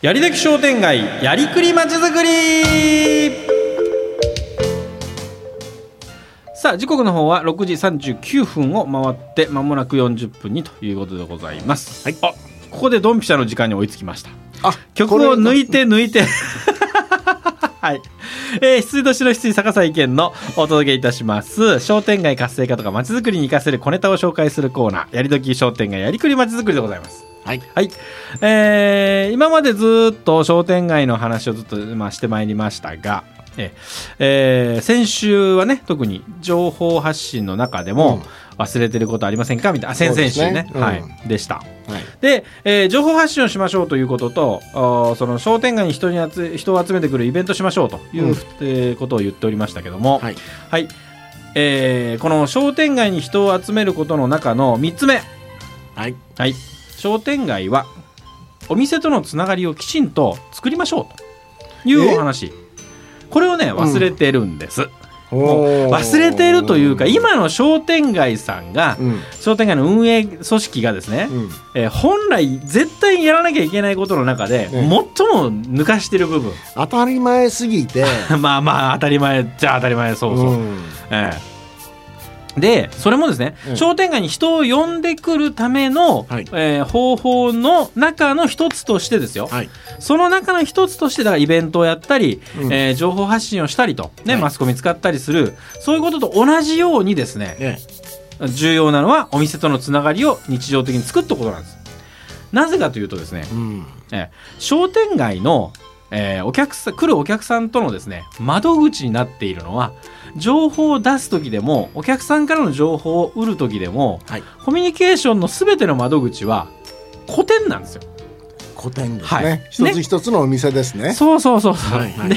やりだき商店街やりくりまちづくり。さあ時刻の方は6時39分を回ってまもなく40分にということでございます、はい。あここでドンピシャの時間に追いつきました。あ曲を抜いて抜いて。はい。えー、羊年の羊逆さ意見のお届けいたします。商店街活性化とか街づくりに活かせる小ネタを紹介するコーナー、やりどき商店街やりくり街づくりでございます。はいはい。えー、今までずっと商店街の話をずっと、まあ、してまいりましたが、ええー先週はね、特に情報発信の中でも、忘れてることありませんか？みたいな、あ先々週ね。ね。うん。はい、でした。はい。で、えー情報発信をしましょうということと、その商店街に人に集人を集めてくるイベントしましょうという、うん。えーことを言っておりましたけども、はい。はい。えーこの商店街に人を集めることの中の3つ目、はい。はい、商店街はお店とのつながりをきちんと作りましょうというお話。これをね忘れてるんです、もう忘れてるというか今の商店街さんが、うん。商店街の運営組織がですね、うん。えー本来絶対やらなきゃいけないことの中で、ええ。最も抜かしてる部分。当たり前すぎて。まあまあ当たり前じゃあ当たり前そうそう、ん。ええでそれもですね、うん。商店街に人を呼んでくるための、はい。えー方法の中の一つとしてですよ、はい。その中の一つとしてだからイベントをやったり、うん。えー情報発信をしたりと、ねはい。マスコミ使ったりするそういうことと同じようにですねね重要なのはお店とのつながりを日常的に作っておくことなんです。なぜかというとですね、うん。えー商店街の、えーお客さん来るお客さんとのですね窓口になっているのは情報を出す時でもお客さんからの情報を売る時でもはいコミュニケーションの全ての窓口は古典なんですよ。古典ですはい。ね一つ一つのお店ですね。そうそうそうそう。はいはい。で、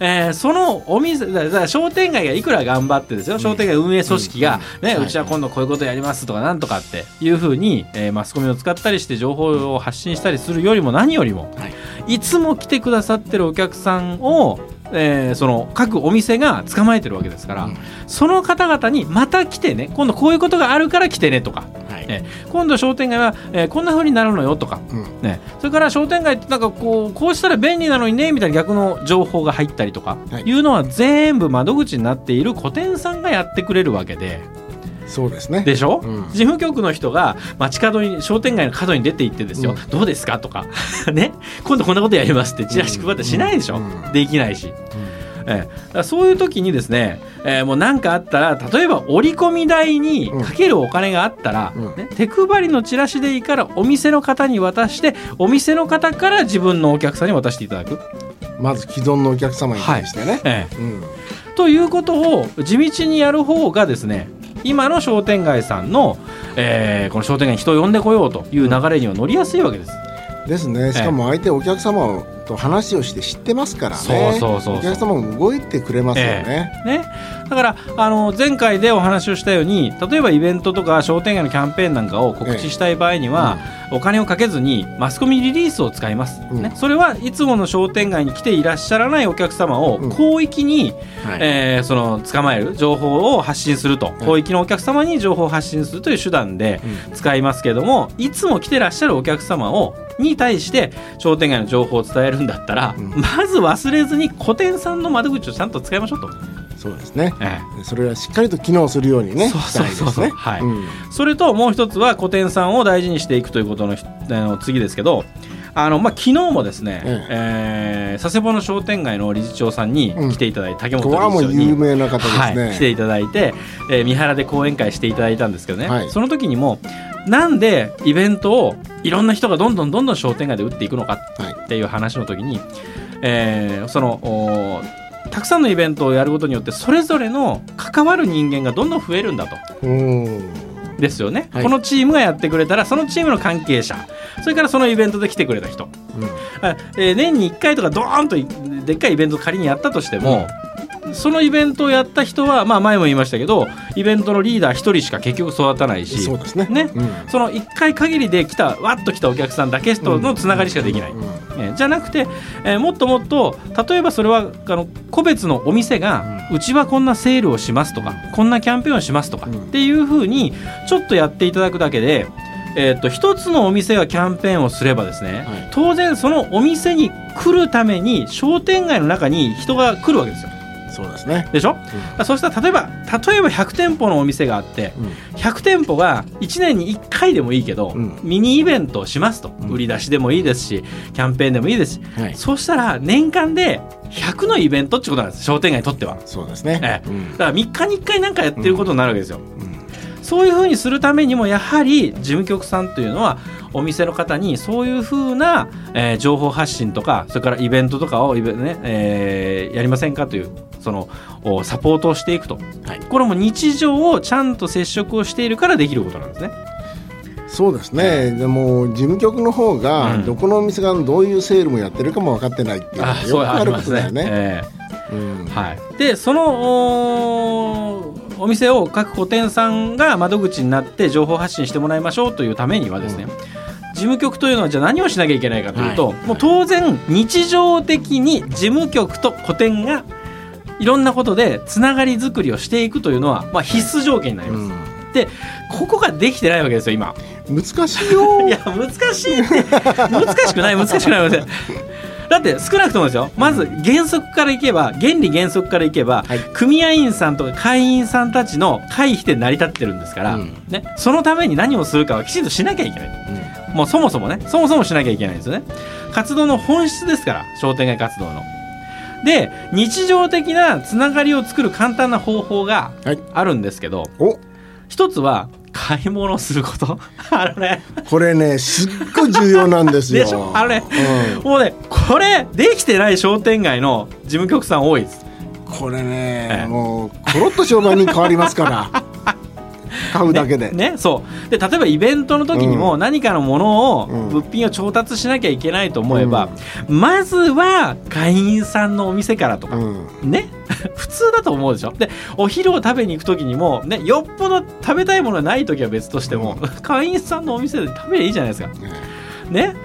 えーそのお店だだから商店街がいくら頑張ってですよ、商店街運営組織が、ねはい。うちは今度こういうことやりますとかなんとかっていうふうに、えーマスコミを使ったりして情報を発信したりするよりも何よりも、はい。いつも来てくださってるお客さんを、えーその各お店が捕まえてるわけですから、うん。その方々にまた来てね今度こういうことがあるから来てねとか、今度商店街は、えーこんな風になるのよとか、うん。ね、それから商店街ってなんかこうこうしたら便利なのにねみたいな逆の情報が入ったりとかはい。いうのは全部窓口になっている古典さんがやってくれるわけで。そうですね。でしょ、うん。事務局の人が街角に商店街の角に出て行ってですよ、うん。どうですか？とか。ね？今度こんなことやりますってチラシ配ってしないでしょ、うん。できないし。ええ、そういう時にですね、えーもう何かあったら例えば折り込み代にかけるお金があったら、うん。ね、手配りのチラシでいいからお店の方に渡してお店の方から自分のお客さんに渡していただく、まず既存のお客様に対してね。えうん。え、ということを地道にやる方がですね今の商店街さんの、えーこの商店街に人を呼んでこようという流れには乗りやすいわけです。ですね。しかも相手お客様と話をして知ってますからね。そうそうそうそう。お客様も動いてくれますよね。ね、だからあの前回でお話をしたように例えばイベントとか商店街のキャンペーンなんかを告知したい場合には、お金をかけずにマスコミリリースを使います、うん。ね、それはいつもの商店街に来ていらっしゃらないお客様をうん。広域に、はい。えーその捕まえる情報を発信すると、広域のお客様に情報を発信するという手段でうん。使いますけどもいつも来てらっしゃるお客様をに対して商店街の情報を伝えるんだったら、うん。まず忘れずに古典さんの窓口をちゃんと使いましょうと。そうですね。ええ。それはしっかりと機能するようにねそれともう一つは古典さんを大事にしていくということのひあの次ですけどあの、まあ、昨日もですね、ええ。ー佐世保の商店街の理事長さんに来ていただいて、竹これはもう本理事長に。有名な方ですはい、ね来ていただいて、えー三原で講演会していただいたんですけどね、はい。その時にもなんでイベントをいろんな人がどんどんどんどん商店街で打っていくのかはいっていう話の時に、えーそのおたくさんのイベントをやることによってそれぞれの関わる人間がどんどん増えるんだと。うん。ですよね、はい。このチームがやってくれたらそのチームの関係者それからそのイベントで来てくれた人、あえー年に1回とかドーンといでっかいイベントを仮にやったとしても、そのイベントをやった人は、まあ、前も言いましたけどイベントのリーダー1人しか結局育たないしそうですね。ね。うん。その1回限りで来たわっと来たお客さんだけとのつながりしかできない、うん。うんえーじゃなくて、えーもっともっと例えばそれはあの個別のお店が、うちはこんなセールをしますとかこんなキャンペーンをしますとか、うん。っていうふうにちょっとやっていただくだけで、えー、と一つのお店がキャンペーンをすればですね、はい。当然そのお店に来るために商店街の中に人が来るわけですよそうですね。でしょ、そうしたら例えば例えば100店舗のお店があってうん。100店舗が1年に1回でもいいけど、うん。ミニイベントをしますと、うん。売り出しでもいいですしキャンペーンでもいいですし、はい。そうしたら年間で100のイベントってことなんです。商店街にとっては。そうですね。ええ。うん。だから3日に1回なんかやってることになるわけですよ、うん。そういうふうにするためにもやはり事務局さんというのはお店の方にそういうふうな、えー情報発信とかそれからイベントとかをイベ、ねえーやりませんかというそのおサポートをしていくと、はい。これも日常をちゃんと接触をしているからできることなんですね。そうですね。でも事務局の方がうん。どこのお店がどういうセールもやってるかも分かってないっていうのがよくあることだよね。えうん。ーはい、でそのおお店を各個店さんが窓口になって情報発信してもらいましょうというためにはですね、事務局というのはじゃあ何をしなきゃいけないかというと、はい。もう当然日常的に事務局と個店がいろんなことでつながり作りをしていくというのは、まあ、必須条件になります、うん。ここができてないわけですよ今。難しいよ。いや難しいって。難しくない難しくない難しい。だって少なくともですよ。まず原則からいけば原理原則からいけば、はい。組合員さんとか会員さんたちの会費で成り立ってるんですから、うん。ね、そのために何をするかはきちんとしなきゃいけない。もうそもそもねそもそもしなきゃいけないんですよね。活動の本質ですから商店街活動ので日常的なつながりを作る簡単な方法がはい。あるんですけど、お。一つは買い物をすること。あのねこれねすっごい重要なんですよ。でしょ？あのねうん。もうねこれできてない商店街の事務局さん多いです。これえね、え。もうコロッと商売に変わりますから買うだけで、ねそう。で例えばイベントの時にも何かのものを、うん。物品を調達しなきゃいけないと思えば、まずは会員さんのお店からとか、うん。ね。普通だと思うでしょ。でお昼を食べに行く時にも、ね、よっぽど食べたいものがない時は別としても、会員さんのお店で食べりゃいいじゃないですか。ね。ね。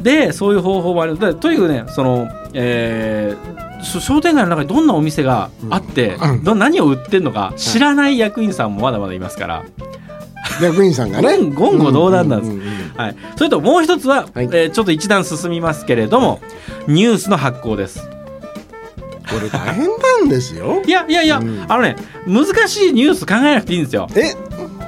でそういう方法もある。でとにかくねその、えーし商店街の中にどんなお店があって、うん。ど何を売ってるのか知らない役員さんもまだまだいますから、役員さんがね。言言語道断なんです。はい、それともう一つは、はい。えーちょっと一段進みますけれどもニュースの発行です。これ大変なんですよ。いやいやいや、うん。あのね難しいニュース考えなくていいんですよ。え？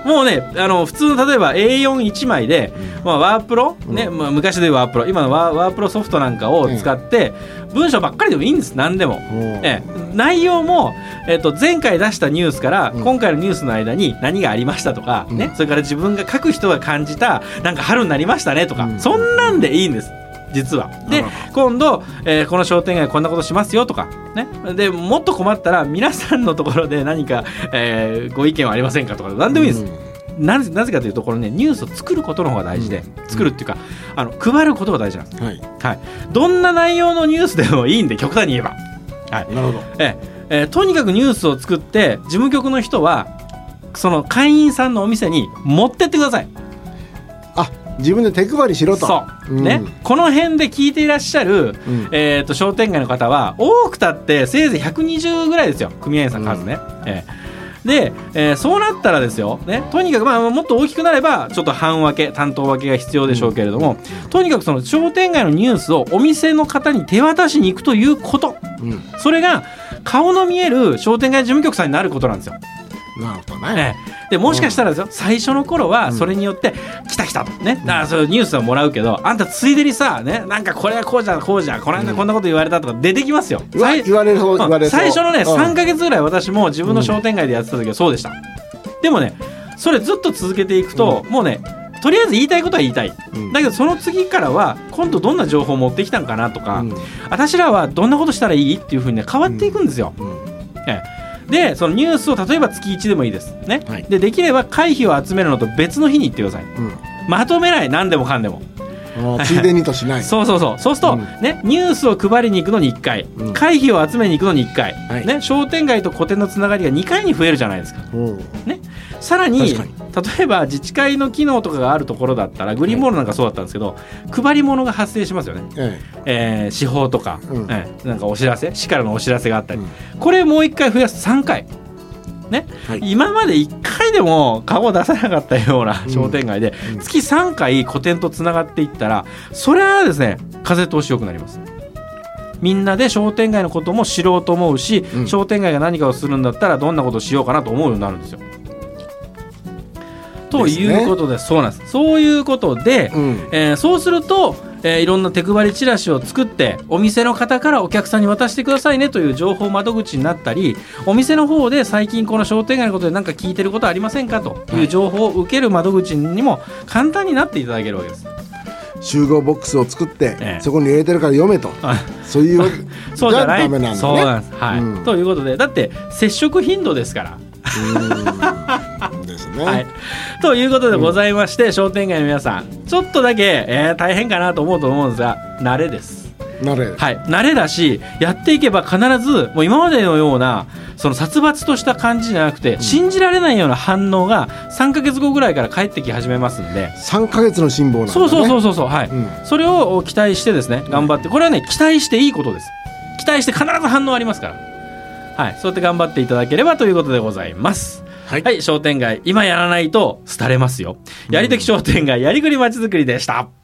もうねあの普通の例えば A41 枚で、まあ、ワープロ、ねうん。まあ、昔でいうワープロ今のワーワープロソフトなんかを使って、文章ばっかりでもいいんです何でも。ええ、内容も、えっと前回出したニュースから、うん。今回のニュースの間に何がありましたとか、ねうん。それから自分が書く人が感じたなんか春になりましたねとか、うん。そんなんでいいんです実は。で今度、えーこの商店街こんなことしますよとか、ね、でもっと困ったら皆さんのところで何か、えーご意見はありませんかとか何でもいいです。なぜなぜかというところねニュースを作ることの方が大事で、うん作るっていうかあの配ることが大事なんです。はいはい、どんな内容のニュースでもいいんで極端に言えば。はいなるほどえええーとにかくニュースを作って事務局の人はその会員さんのお店に持ってってください。あ自分で手配りしろと。そう、ん。ね。この辺で聞いていらっしゃる、うん。えー、と商店街の方は多くたってせいぜい120ぐらいですよ。組合員さん数ね。ええ。で、えーそうなったらですよ、ね、とにかく、まあ、もっと大きくなればちょっと半分け担当分けが必要でしょうけれども、とにかくその商店街のニュースをお店の方に手渡しに行くということ。うん。それが顔の見える商店街事務局さんになることなんですよ。なるほどね。ええ。でもしかしたらですよ、最初の頃はそれによって「来た来た」と。ね。だからそれニュースはもらうけどあんたついでにさねなんかこれはこうじゃこうじゃこの間こんなこと言われたとか出てきますよ。うわ最言われそう言われそう。最初のねうん。3か月ぐらい私も自分の商店街でやってた時はそうでした。でもねそれずっと続けていくと、もうねとりあえず言いたいことは言いたい。うん。だけどその次からは今度どんな情報を持ってきたんかなとか、うん。私らはどんなことしたらいいっていうふうにね変わっていくんですよ。うん。ええでそのニュースを例えば月1でもいいです。ねはいでできれば会費を集めるのと別の日に行ってください。うんまとめない何でもかんでも。ついでにとしない。そうそうそう。そうすると、うん。ね、ニュースを配りに行くのに1回、うん。会費を集めに行くのに1回、はい。ね、商店街と個店のつながりが2回に増えるじゃないですか。うん。さらに確例えば自治会の機能とかがあるところだったらグリーンボールなんかそうだったんですけど、配り物が発生しますよね、ええ。ー、司法とか、うん。えーなんかお知らせ？市からのお知らせがあったり、うん。これもう1回増やす。3回。えね、はい。今まで1回でも顔を出さなかったような商店街で、うん。月3回個展とつながっていったらそれはですね風通しよくなります。みんなで商店街のことも知ろうと思うし、うん。商店街が何かをするんだったらどんなことをしようかなと思うようになるんですよ。ということでそうなんです。そういうことで、うん。えーそうすると、えーいろんな手配りチラシを作ってお店の方からお客さんに渡してくださいねという情報窓口になったりお店の方で最近この商店街のことで何か聞いてることありませんかという情報を受ける窓口にも簡単になっていただけるわけです。集合ボックスを作って、ええ。そこに入れてるから読めと。あ そういう そうじゃない？ダメなんだね。そうなんです、はい。うん。ということでだって接触頻度ですから。ね、はい、ということでございまして、商店街の皆さんちょっとだけ、えー大変かなと思うと思うんですが慣れです。なれ、はい、慣れだしやっていけば必ずもう今までのようなその殺伐とした感じじゃなくて、信じられないような反応が3か月後ぐらいから返ってき始めますんで、3か月の辛抱なんだ、ね、そうそうそうそうそう。はい、うん。それを期待してですね頑張って。これはね期待していいことです。期待して必ず反応ありますから。はい。そうやって頑張っていただければということでございますはい。はい、商店街今やらないと廃れますよ。やりとき商店街やりくりまちづくりでした。